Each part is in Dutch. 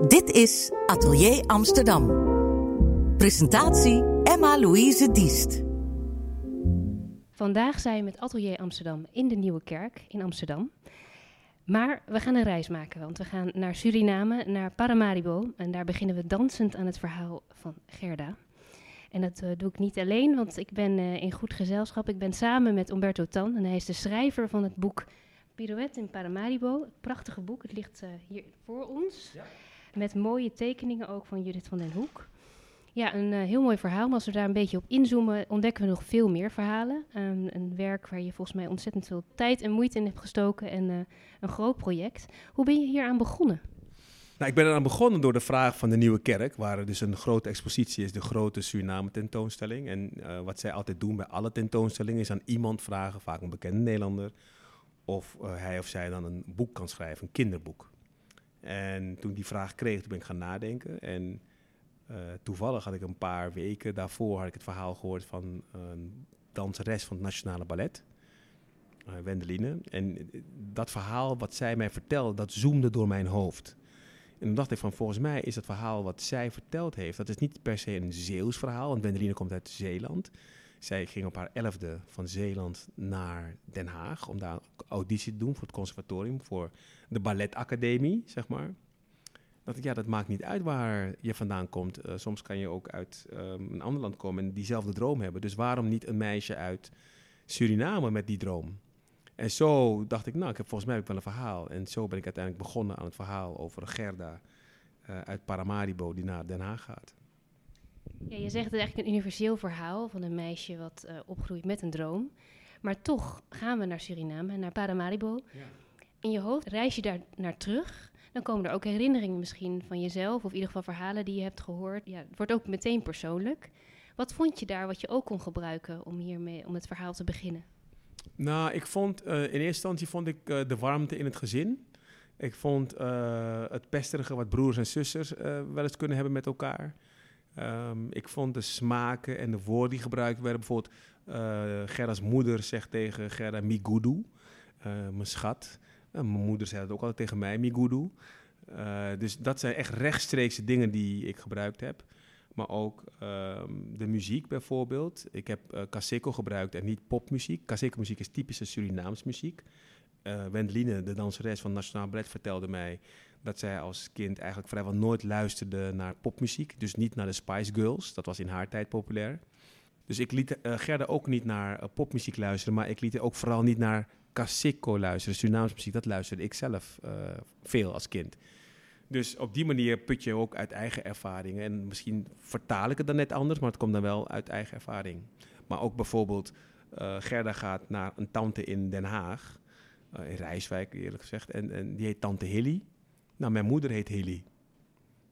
Dit is Atelier Amsterdam. Presentatie Emma-Louise Diest. Vandaag zijn we met Atelier Amsterdam in de Nieuwe Kerk in Amsterdam. Maar we gaan een reis maken, want we gaan naar Suriname, naar Paramaribo. En daar beginnen we dansend aan het verhaal van Gerda. En dat uh, doe ik niet alleen, want ik ben uh, in goed gezelschap. Ik ben samen met Umberto Tan en hij is de schrijver van het boek Pirouette in Paramaribo. Het prachtige boek, het ligt uh, hier voor ons. Ja. Met mooie tekeningen ook van Judith van den Hoek. Ja, een uh, heel mooi verhaal. Maar als we daar een beetje op inzoomen, ontdekken we nog veel meer verhalen. Um, een werk waar je volgens mij ontzettend veel tijd en moeite in hebt gestoken. En uh, een groot project. Hoe ben je hier aan begonnen? Nou, ik ben eraan begonnen door de vraag van de Nieuwe Kerk, waar dus een grote expositie is, de grote Suriname tentoonstelling. En uh, wat zij altijd doen bij alle tentoonstellingen is aan iemand vragen, vaak een bekende Nederlander, of hij of zij dan een boek kan schrijven, een kinderboek. En toen die vraag kreeg, toen ben ik gaan nadenken. En uh, toevallig had ik een paar weken daarvoor had ik het verhaal gehoord van een danseres van het Nationale Ballet, uh, Wendeline. En dat verhaal wat zij mij vertelde, dat zoomde door mijn hoofd. En toen dacht ik van, volgens mij is het verhaal wat zij verteld heeft, dat is niet per se een Zeeuws verhaal, want Wendeline komt uit Zeeland. Zij ging op haar elfde van Zeeland naar Den Haag om daar auditie te doen voor het conservatorium, voor de balletacademie, zeg maar. Dat ja, dat maakt niet uit waar je vandaan komt. Uh, soms kan je ook uit um, een ander land komen en diezelfde droom hebben. Dus waarom niet een meisje uit Suriname met die droom? En zo dacht ik, nou, ik heb volgens mij heb ik wel een verhaal. En zo ben ik uiteindelijk begonnen aan het verhaal over Gerda uh, uit Paramaribo die naar Den Haag gaat. Ja, je zegt het eigenlijk een universeel verhaal van een meisje wat uh, opgroeit met een droom. Maar toch gaan we naar Suriname, naar Paramaribo. Ja. In je hoofd reis je daar naar terug. Dan komen er ook herinneringen misschien van jezelf, of in ieder geval verhalen die je hebt gehoord. Ja, het wordt ook meteen persoonlijk. Wat vond je daar wat je ook kon gebruiken om hiermee om het verhaal te beginnen? Nou, ik vond uh, in eerste instantie vond ik uh, de warmte in het gezin. Ik vond het pesterige wat broers en zusters wel eens kunnen hebben met elkaar. Um, ik vond de smaken en de woorden die gebruikt werden. Bijvoorbeeld, Gerda's moeder zegt tegen Gerda Migudu, mijn schat. mijn moeder zei dat ook altijd tegen mij, Migudu. dus dat zijn echt rechtstreekse dingen die ik gebruikt heb. Maar ook um, de muziek bijvoorbeeld. Ik heb uh, Kaseko gebruikt en niet popmuziek. Kaseko muziek is typische Surinaams muziek. Uh, Wendeline, de danseres van Nationaal Ballet, vertelde mij dat zij als kind eigenlijk vrijwel nooit luisterde naar popmuziek. Dus niet naar de Spice Girls, dat was in haar tijd populair. Dus ik liet uh, Gerda ook niet naar uh, popmuziek luisteren, maar ik liet haar ook vooral niet naar Kaseko luisteren. Surinaams muziek, dat luisterde ik zelf uh, veel als kind. Dus op die manier put je ook uit eigen ervaringen. En misschien vertaal ik het dan net anders, maar het komt dan wel uit eigen ervaring. Maar ook bijvoorbeeld, Gerda gaat naar een tante in Den Haag, in Rijswijk eerlijk gezegd, en, en, die heet tante Hilly. Nou, mijn moeder heet Hilly.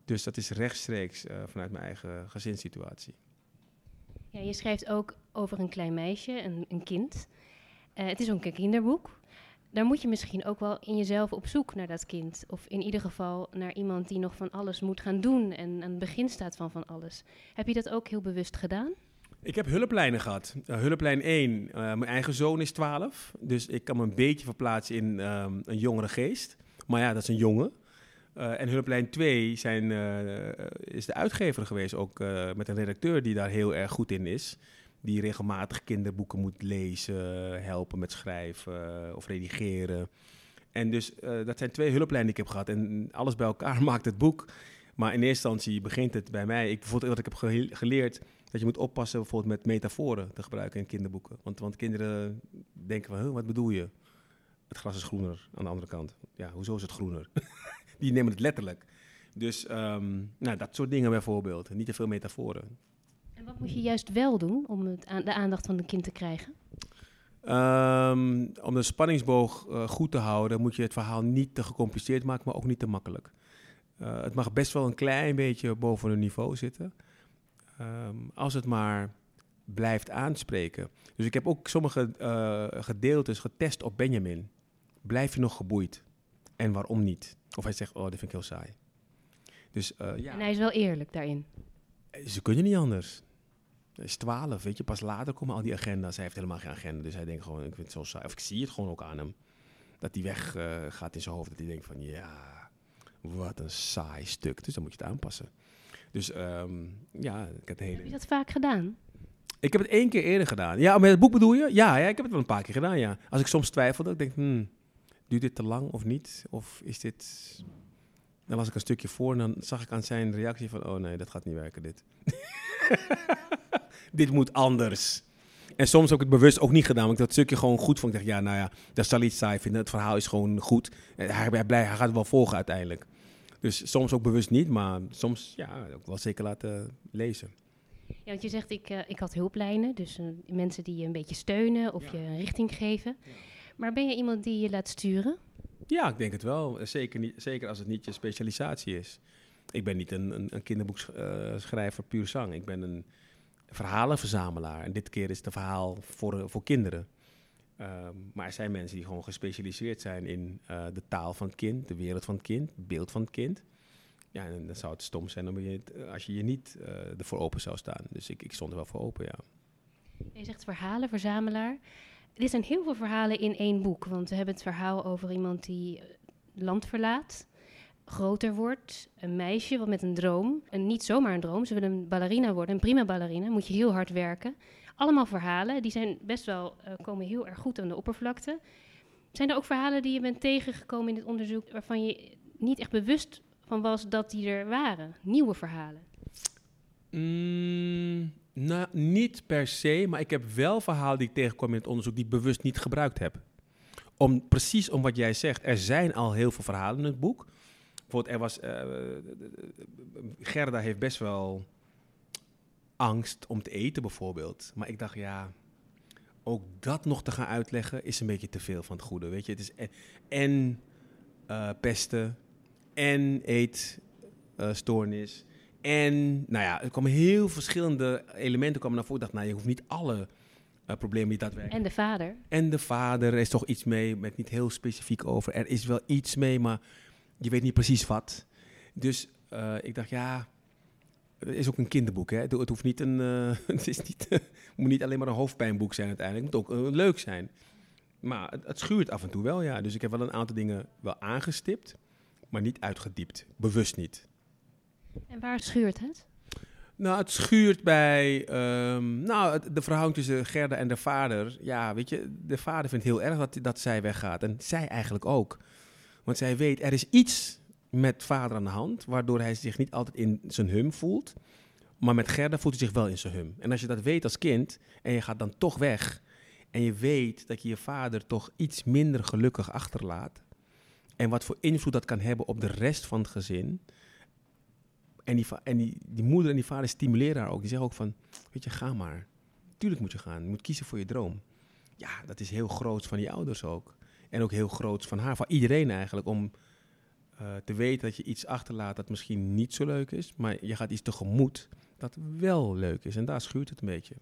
Dus dat is rechtstreeks uh, vanuit mijn eigen gezinssituatie. Ja, je schrijft ook over een klein meisje, een, een kind. het is ook een kinderboek daar moet je misschien ook wel in jezelf op zoek naar dat kind. Of in ieder geval naar iemand die nog van alles moet gaan doen en aan het begin staat van van alles. Heb je dat ook heel bewust gedaan? Ik heb hulplijnen gehad. Uh, hulplijn 1, uh, mijn eigen zoon is 12. Dus ik kan me een beetje verplaatsen in um, een jongere geest. Maar ja, dat is een jongen. Uh, en hulplijn 2 zijn, is de uitgever geweest, ook met een redacteur die daar heel erg goed in is die regelmatig kinderboeken moet lezen, helpen met schrijven of redigeren. En dus dat zijn twee hulplijnen die ik heb gehad. En alles bij elkaar maakt het boek. Maar in eerste instantie begint het bij mij. Ik, bijvoorbeeld wat ik heb geleerd, dat je moet oppassen bijvoorbeeld met metaforen te gebruiken in kinderboeken. Want, want kinderen denken van, wat bedoel je? Het gras is groener aan de andere kant. Ja, hoezo is het groener? die nemen het letterlijk. Dus um, nou, dat soort dingen bijvoorbeeld. Niet te veel metaforen. En wat moet je juist wel doen om het aan, de aandacht van een kind te krijgen? Um, om de spanningsboog uh, goed te houden, moet je het verhaal niet te gecompliceerd maken, maar ook niet te makkelijk. Uh, het mag best wel een klein beetje boven hun niveau zitten. Um, als het maar blijft aanspreken. Dus ik heb ook sommige uh, gedeeltes getest op Benjamin. Blijf je nog geboeid? En waarom niet? Of hij zegt, oh, dat vind ik heel saai. Dus, ja. En hij is wel eerlijk daarin. Ze kunnen niet anders. Hij is 12, weet je. Pas later komen al die agenda's. Hij heeft helemaal geen agenda. Dus hij denkt gewoon, ik vind het zo saai. Of ik zie het gewoon ook aan hem. Dat hij weg uh, gaat in zijn hoofd. Dat hij denkt van, ja, wat een saai stuk. Dus dan moet je het aanpassen. Dus ehm, ja, ik heb het hele... Heb je dat vaak gedaan? Ik heb het één keer eerder gedaan. Ja, met het boek bedoel je? Ja, ja, ik heb het wel een paar keer gedaan, ja. Als ik soms twijfelde, ik denk, hmm, duurt dit te lang of niet? Of is dit... Dan las ik een stukje voor en dan zag ik aan zijn reactie van, oh nee, dat gaat niet werken, dit. dit moet anders. En soms heb ik het bewust ook niet gedaan, want ik dat stukje gewoon goed vond. Ik dacht, ja, nou ja, dat zal iets saai vinden. Het verhaal is gewoon goed. Hij, hij, blij, hij gaat het wel volgen uiteindelijk. Dus soms ook bewust niet, maar soms ja, ook wel zeker laten lezen. Ja, want je zegt, ik, uh, ik had hulplijnen, dus uh, mensen die je een beetje steunen of Ja. je een richting geven. Maar ben je iemand die je laat sturen? Ja, ik denk het wel. Zeker, niet, zeker als het niet je specialisatie is. Ik ben niet een, een, een kinderboekschrijver puur zang. Ik ben een verhalenverzamelaar. En dit keer is het een verhaal voor, eh, voor kinderen. Ehm, maar er zijn mensen die gewoon gespecialiseerd zijn in eh, de taal van het kind, de wereld van het kind, het beeld van het kind. Ja, en dan zou het stom zijn om je, eh, als je je niet eh, ervoor open zou staan. Dus ik, ik stond er wel voor open, ja. Je zegt verhalen, Er zijn heel veel verhalen in één boek. Want we hebben het verhaal over iemand die eh, land verlaat, groter wordt, een meisje wat met een droom, en niet zomaar een droom, ze wil een ballerina worden, een prima ballerina, moet je heel hard werken. Allemaal verhalen, die zijn best wel, eh, komen heel erg goed aan de oppervlakte. Zijn er ook verhalen die je bent tegengekomen in dit onderzoek waarvan je niet echt bewust van was dat die er waren? Nieuwe verhalen. Mm, nou, niet per se, maar ik heb wel verhalen die ik tegenkwam in het onderzoek die ik bewust niet gebruikt heb. Om, precies om wat jij zegt, er zijn al heel veel verhalen in het boek. Bijvoorbeeld, er was, eh, Gerda heeft best wel angst om te eten bijvoorbeeld. Maar ik dacht, ja, ook dat nog te gaan uitleggen is een beetje te veel van het goede. Weet je, het is en, eh, pesten en eetstoornis. En nou ja, er kwamen heel verschillende elementen kwamen naar voren. Ik dacht, nou, je hoeft niet alle eh, problemen die daadwerkelijk... En de vader. En de vader, er is toch iets mee, met niet heel specifiek over. Er is wel iets mee, maar je weet niet precies wat. Dus eh, ik dacht, ja, het is ook een kinderboek, hè. Het, hoeft niet een, eh, het is niet, het moet niet alleen maar een hoofdpijnboek zijn uiteindelijk. Het moet ook leuk zijn. Maar het, het schuurt af en toe wel, ja. Dus ik heb wel een aantal dingen wel aangestipt, maar niet uitgediept. Bewust niet. En waar schuurt het? Nou, het schuurt bij ehm, nou, de verhouding tussen Gerda en de vader. Ja, weet je, de vader vindt heel erg dat zij weggaat. En zij eigenlijk ook. Want zij weet, er is iets met vader aan de hand, waardoor hij zich niet altijd in zijn hum voelt. Maar met Gerda voelt hij zich wel in zijn hum. En als je dat weet als kind en je gaat dan toch weg en je weet dat je je vader toch iets minder gelukkig achterlaat en wat voor invloed dat kan hebben op de rest van het gezin. En, die, en die moeder en die vader stimuleren haar ook. Die zeggen ook van, weet je, ga maar. Tuurlijk moet je gaan. Je moet kiezen voor je droom. Ja, dat is heel groot van die ouders ook. En ook heel groot van haar, van iedereen eigenlijk. Om eh, te weten dat je iets achterlaat dat misschien niet zo leuk is. Maar je gaat iets tegemoet dat wel leuk is. En daar schuurt het een beetje.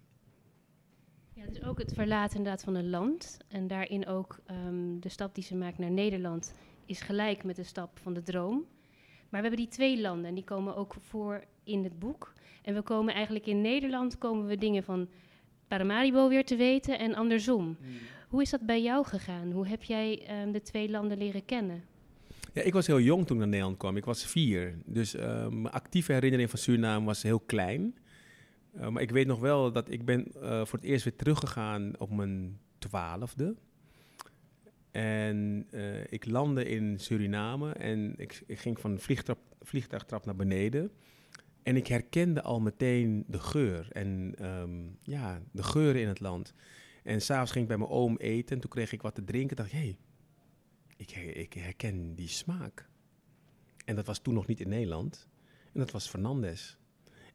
Ja, dus ook het verlaten inderdaad van een land. En daarin ook ehm, de stap die ze maakt naar Nederland is gelijk met de stap van de droom. Maar we hebben die twee landen en die komen ook voor in het boek. En we komen eigenlijk in Nederland komen we dingen van Paramaribo weer te weten en andersom. Hoe is dat bij jou gegaan? Hoe heb jij ehm, de twee landen leren kennen? Ja, ik was heel jong toen ik naar Nederland kwam. Ik was vier. Dus eh, mijn actieve herinnering van Suriname was heel klein. Eh, maar ik weet nog wel dat ik ben eh, voor het eerst weer teruggegaan op mijn twaalfde. En eh, ik landde in Suriname en ik, ik ging van vliegtrap, vliegtuigtrap naar beneden. En ik herkende al meteen de geur en ehm, ja, de geuren in het land. En s'avonds ging ik bij mijn oom eten en toen kreeg ik wat te drinken. dacht ik, hey, ik, ik herken die smaak. En dat was toen nog niet in Nederland. En dat was Fernandes.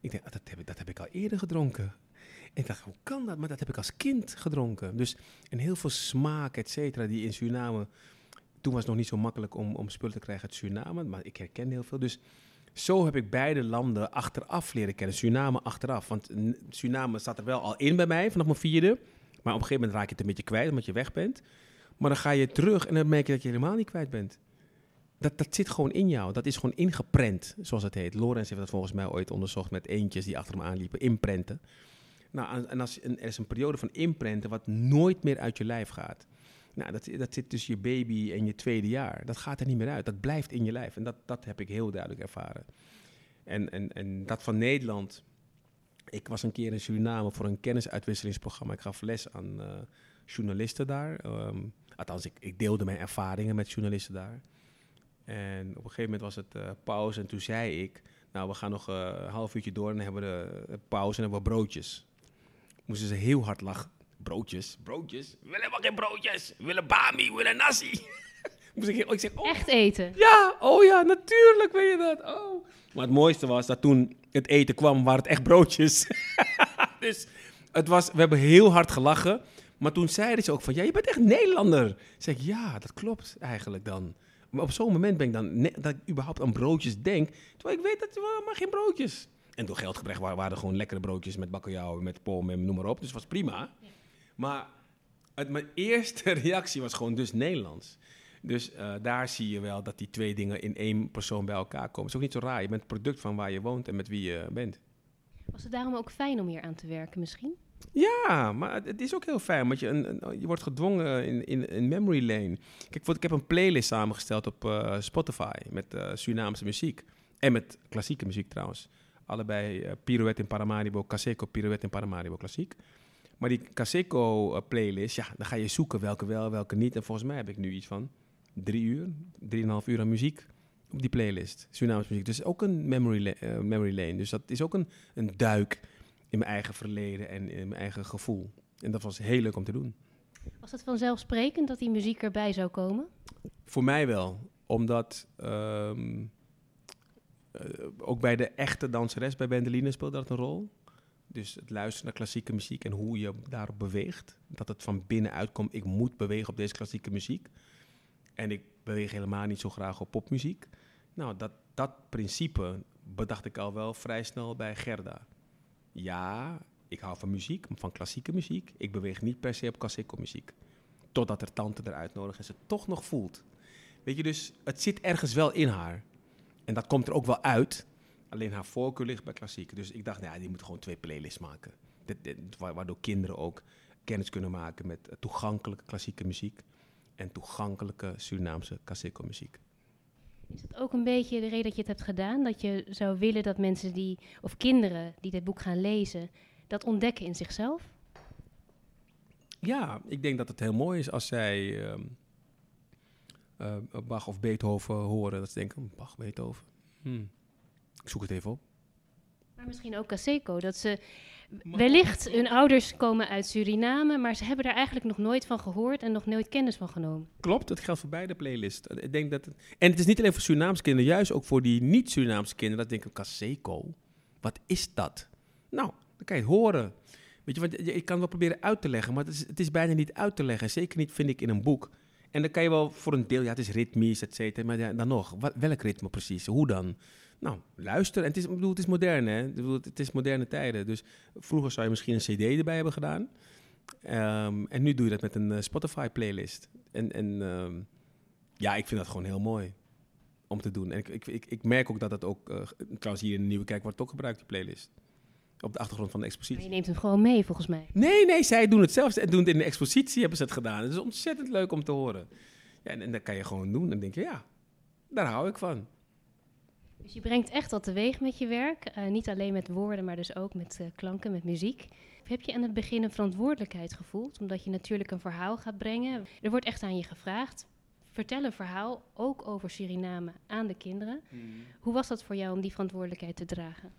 Ik denk, ah, dat, heb ik, dat heb ik al eerder gedronken. Ik dacht, hoe kan dat? Maar dat heb ik als kind gedronken. Dus en heel veel smaak, et cetera, die in Suriname... Toen was het nog niet zo makkelijk om, om spullen te krijgen uit Suriname. Maar ik herkende heel veel. Dus zo heb ik beide landen achteraf leren kennen. Suriname achteraf. Want Suriname zat er wel al in bij mij, vanaf mijn vierde. Maar op een gegeven moment raak je het een beetje kwijt, omdat je weg bent. Maar dan ga je terug en dan merk je dat je helemaal niet kwijt bent. Dat, dat zit gewoon in jou. Dat is gewoon ingeprent, zoals het heet. Lorenz heeft dat volgens mij ooit onderzocht met eentjes die achter hem aanliepen. Imprenten. Nou, en- als, er is een periode van imprenten wat nooit meer uit je lijf gaat. Nou, dat, dat zit tussen je baby en je tweede jaar. Dat gaat er niet meer uit. Dat blijft in je lijf. En dat, dat heb ik heel duidelijk ervaren. En, en, en dat van Nederland. Ik was een keer in Suriname voor een kennisuitwisselingsprogramma. Ik gaf les aan uh, journalisten daar. Ehm, althans, ik, ik, deelde mijn ervaringen met journalisten daar. En op een gegeven moment was het uh, pauze en toen zei ik... Nou, we gaan nog uh, een half uurtje door en dan hebben we de pauze en hebben we broodjes. Moesten ze heel hard lachen. Broodjes? Broodjes? We willen helemaal geen broodjes. We willen bami, we willen nasi. Moest ik, ik zeg, oh, Echt eten? Ja, oh ja, natuurlijk weet je dat. Oh. Maar het mooiste was dat toen het eten kwam, waren het echt broodjes. dus het was, we hebben heel hard gelachen. Maar toen zeiden ze ook van, ja, je bent echt Nederlander. Zeg ik, ja, dat klopt eigenlijk dan. Maar op zo'n moment ben ik dan, dat ik überhaupt aan broodjes denk, terwijl ik weet dat we helemaal geen broodjes. En door geldgebrek waren, waren er gewoon lekkere broodjes met bakkeljauw, met pom en noem maar op. Dus het was prima. Maar het, mijn eerste reactie was gewoon dus Nederlands. Dus uh, daar zie je wel dat die twee dingen in één persoon bij elkaar komen. Het is ook niet zo raar. Je bent het product van waar je woont en met wie je bent. Was het daarom ook fijn om hier aan te werken misschien? Ja, maar het is ook heel fijn, want je, een, een, je wordt gedwongen in, in, in memory lane. Kijk, ik heb een playlist samengesteld op uh, Spotify met uh, Surinaamse muziek. En met klassieke muziek trouwens. Allebei uh, Pirouette in Paramaribo, Caseco, Pirouette in Paramaribo, klassiek. Maar die Caseco-playlist, ja, dan ga je zoeken welke wel, welke niet. En volgens mij heb ik nu iets van drie uur, drieënhalf uur aan muziek op die playlist. Surinaamse muziek. Dus ook een memory, uh, memory lane. Dus dat is ook een, een duik in mijn eigen verleden en in mijn eigen gevoel. En dat was heel leuk om te doen. Was het vanzelfsprekend dat die muziek erbij zou komen? Voor mij wel, omdat um, uh, ook bij de echte danseres bij Bendeline speelde dat een rol. Dus het luisteren naar klassieke muziek en hoe je daarop beweegt. Dat het van binnenuit komt, ik moet bewegen op deze klassieke muziek. En ik beweeg helemaal niet zo graag op popmuziek. Nou, dat, dat principe bedacht ik al wel vrij snel bij Gerda. Ja, ik hou van muziek, van klassieke muziek. Ik beweeg niet per se op klassieke muziek. Totdat er tante eruit nodig en ze toch nog voelt. Weet je, dus het zit ergens wel in haar. En dat komt er ook wel uit. Alleen haar voorkeur ligt bij klassiek. Dus ik dacht, nou ja, die moet gewoon twee playlists maken. Dit, dit, waardoor kinderen ook kennis kunnen maken met toegankelijke klassieke muziek en toegankelijke Surinaamse Kaseko muziek. Is het ook een beetje de reden dat je het hebt gedaan? Dat je zou willen dat mensen die, of kinderen die dit boek gaan lezen, dat ontdekken in zichzelf? Ja, ik denk dat het heel mooi is als zij uh, uh, Bach of Beethoven horen. Dat ze denken, Bach, Beethoven. Hmm. Ik zoek het even op. Maar misschien ook Kaseko, dat ze wellicht hun ouders komen uit Suriname, maar ze hebben daar eigenlijk nog nooit van gehoord en nog nooit kennis van genomen. Klopt, dat geldt voor beide playlists. Ik denk dat het, en het is niet alleen voor Surinaamse kinderen, juist ook voor die niet-Surinaamse kinderen. Dat denken, Kaseko, wat is dat? Nou, dan kan je het horen. Weet je, wat, ik kan het wel proberen uit te leggen, maar het is, het is bijna niet uit te leggen. Zeker niet, vind ik, in een boek. En dan kan je wel voor een deel, ja, het is ritmisch, et cetera. Maar dan nog, wat, welk ritme precies? Hoe dan? Nou, luister. En het is, ik bedoel, het is modern, hè? Ik bedoel, het is moderne tijden. Dus vroeger zou je misschien een CD erbij hebben gedaan. Um, en nu doe je dat met een uh, Spotify-playlist. En, en um, ja, ik vind dat gewoon heel mooi om te doen. En ik, ik, ik, merk ook dat het ook, uh, trouwens hier in de Nieuwe Kerk wordt ook gebruikt, die playlist. Op de achtergrond van de expositie. Maar je neemt hem gewoon mee, volgens mij. Nee, nee, zij doen het zelf. En doen het in de expositie hebben ze het gedaan. Het is ontzettend leuk om te horen. Ja, en, en dat kan je gewoon doen. En dan denk je, ja, daar hou ik van. Dus je brengt echt wat teweeg met je werk. Uh, niet alleen met woorden, maar dus ook met uh, klanken, met muziek. Heb je aan het begin een verantwoordelijkheid gevoeld? Omdat je natuurlijk een verhaal gaat brengen. Er wordt echt aan je gevraagd. Vertel een verhaal, ook over Suriname, aan de kinderen. Mm. Hoe was dat voor jou om die verantwoordelijkheid te dragen?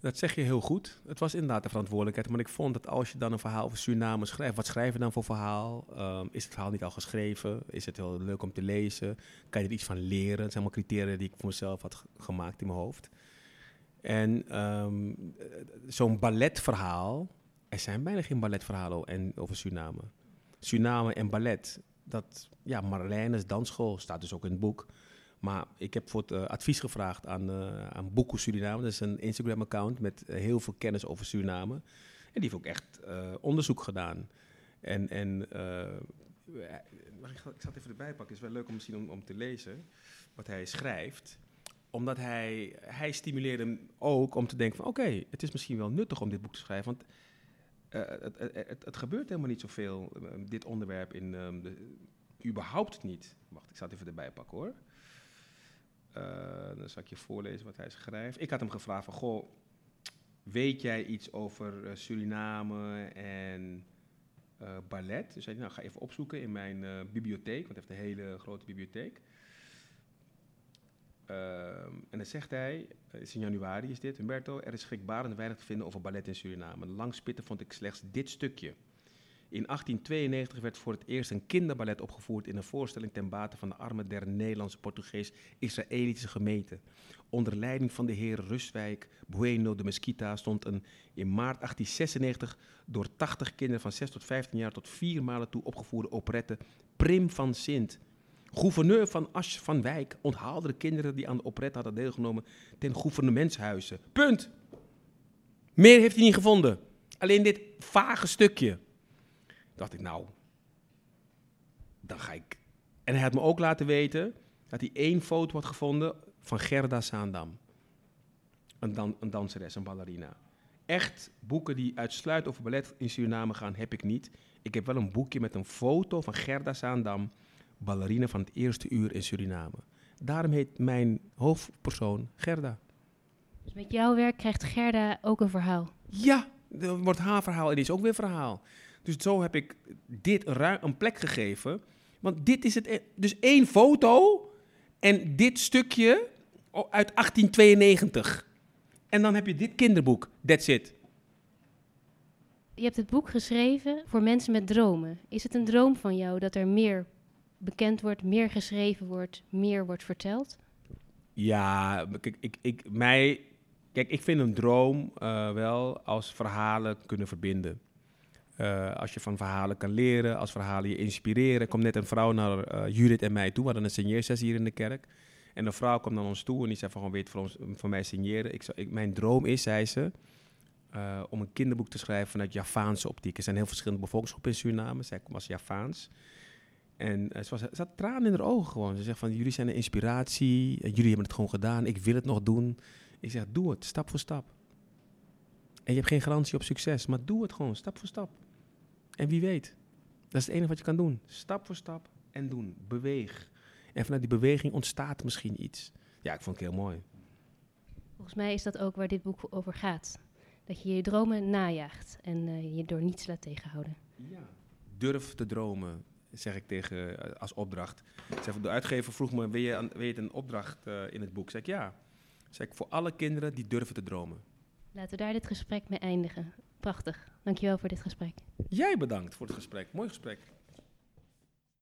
Dat zeg je heel goed. Het was inderdaad de verantwoordelijkheid. Maar ik vond dat als je dan een verhaal over Suriname schrijft, wat schrijf je dan voor verhaal? Um, is het verhaal niet al geschreven? Is het heel leuk om te lezen? Kan je er iets van leren? Dat zijn allemaal criteria die ik voor mezelf had gemaakt in mijn hoofd. En um, zo'n balletverhaal, er zijn bijna geen balletverhalen en, over Suriname. Suriname en ballet, dat, ja, Marlijnes dansschool staat dus ook in het boek. Maar ik heb voor het uh, advies gevraagd aan, uh, aan Boeko Suriname. Dat is een Instagram-account met heel veel kennis over Suriname. En die heeft ook echt onderzoek gedaan. En, en ik, zal het even erbij pakken. Het is wel leuk om misschien om, om te lezen wat hij schrijft. Omdat hij, hij stimuleerde hem ook om te denken van... oké, het is misschien wel nuttig om dit boek te schrijven. Want eh, het, het, gebeurt helemaal niet zoveel, eh, dit onderwerp, in, ehm, überhaupt niet. Wacht, ik zal het even erbij pakken hoor. Eh, dan zal ik je voorlezen wat hij schrijft. Ik had hem gevraagd van, goh, weet jij iets over eh, Suriname en eh, ballet? Dus hij zei, nou, ga even opzoeken in mijn bibliotheek, want hij heeft een hele grote bibliotheek. Ehm, en dan zegt hij, het is in januari is dit, Humberto, er is schrikbarend weinig te vinden over ballet in Suriname. Langs spitten vond ik slechts dit stukje. In 1892 werd voor het eerst een kinderballet opgevoerd in een voorstelling ten bate van de armen der Nederlandse Portugees-Israëlische gemeente. Onder leiding van de heer Rustwijk Bueno de Mesquita stond een in maart 1896 door 80 kinderen van 6 tot 15 jaar tot vier malen toe opgevoerde operette Prim van Sint. Gouverneur van Asch van Wijk onthaalde de kinderen die aan de operette hadden deelgenomen ten gouvernementshuizen. Punt. Meer heeft hij niet gevonden. Alleen dit vage stukje. Dacht ik, nou, dan ga ik. En hij had me ook laten weten dat hij één foto had gevonden van Gerda Saandam. Een, dan, een danseres, een ballerina. Echt boeken die uitsluitend over ballet in Suriname gaan, heb ik niet. Ik heb wel een boekje met een foto van Gerda Saandam, ballerina van het eerste uur in Suriname. Daarom heet mijn hoofdpersoon Gerda. Dus met jouw werk krijgt Gerda ook een verhaal. Ja, er wordt haar verhaal en is ook weer verhaal. Dus zo heb ik dit een, plek gegeven. Want dit is het. e- Dus één foto en dit stukje uit 1892. En dan heb je dit kinderboek. That's it. Je hebt het boek geschreven voor mensen met dromen. Is het een droom van jou dat er meer bekend wordt, meer geschreven wordt, meer wordt verteld? Ja, kijk, ik, ik, mij, kijk, ik vind een droom eh, wel als verhalen kunnen verbinden. Eh, als je van verhalen kan leren, als verhalen je inspireren. Er komt net een vrouw naar eh, Judith en mij toe. We hadden een signeersessie hier in de kerk. En een vrouw kwam naar ons toe en die zei van, gewoon, weet voor, ons, voor mij signeren. Ik, mijn droom is, zei ze, eh, om een kinderboek te schrijven vanuit Javaanse optiek. Er zijn heel verschillende bevolkingsgroepen in Suriname. Zij was Javaans. En ze, was, ze had tranen in haar ogen gewoon. Ze zegt van, jullie zijn een inspiratie. jullie hebben het gewoon gedaan. Ik wil het nog doen. Ik zeg, doe het, stap voor stap. En je hebt geen garantie op succes, maar doe het gewoon, stap voor stap. En wie weet, dat is het enige wat je kan doen. Stap voor stap en doen. Beweeg. En vanuit die beweging ontstaat misschien iets. Ja, ik vond het heel mooi. Volgens mij is dat ook waar dit boek over gaat. Dat je je dromen najaagt en eh, je door niets laat tegenhouden. Durf te dromen, zeg ik tegen eh, als opdracht. Zeg, de uitgever vroeg me, wil je, aan- wil je een opdracht eh, in het boek? Zeg ik, ja. Zeg ik, voor alle kinderen die durven te dromen. Laten we daar dit gesprek mee eindigen. Prachtig. Dankjewel voor dit gesprek. Jij bedankt voor het gesprek. Mooi gesprek.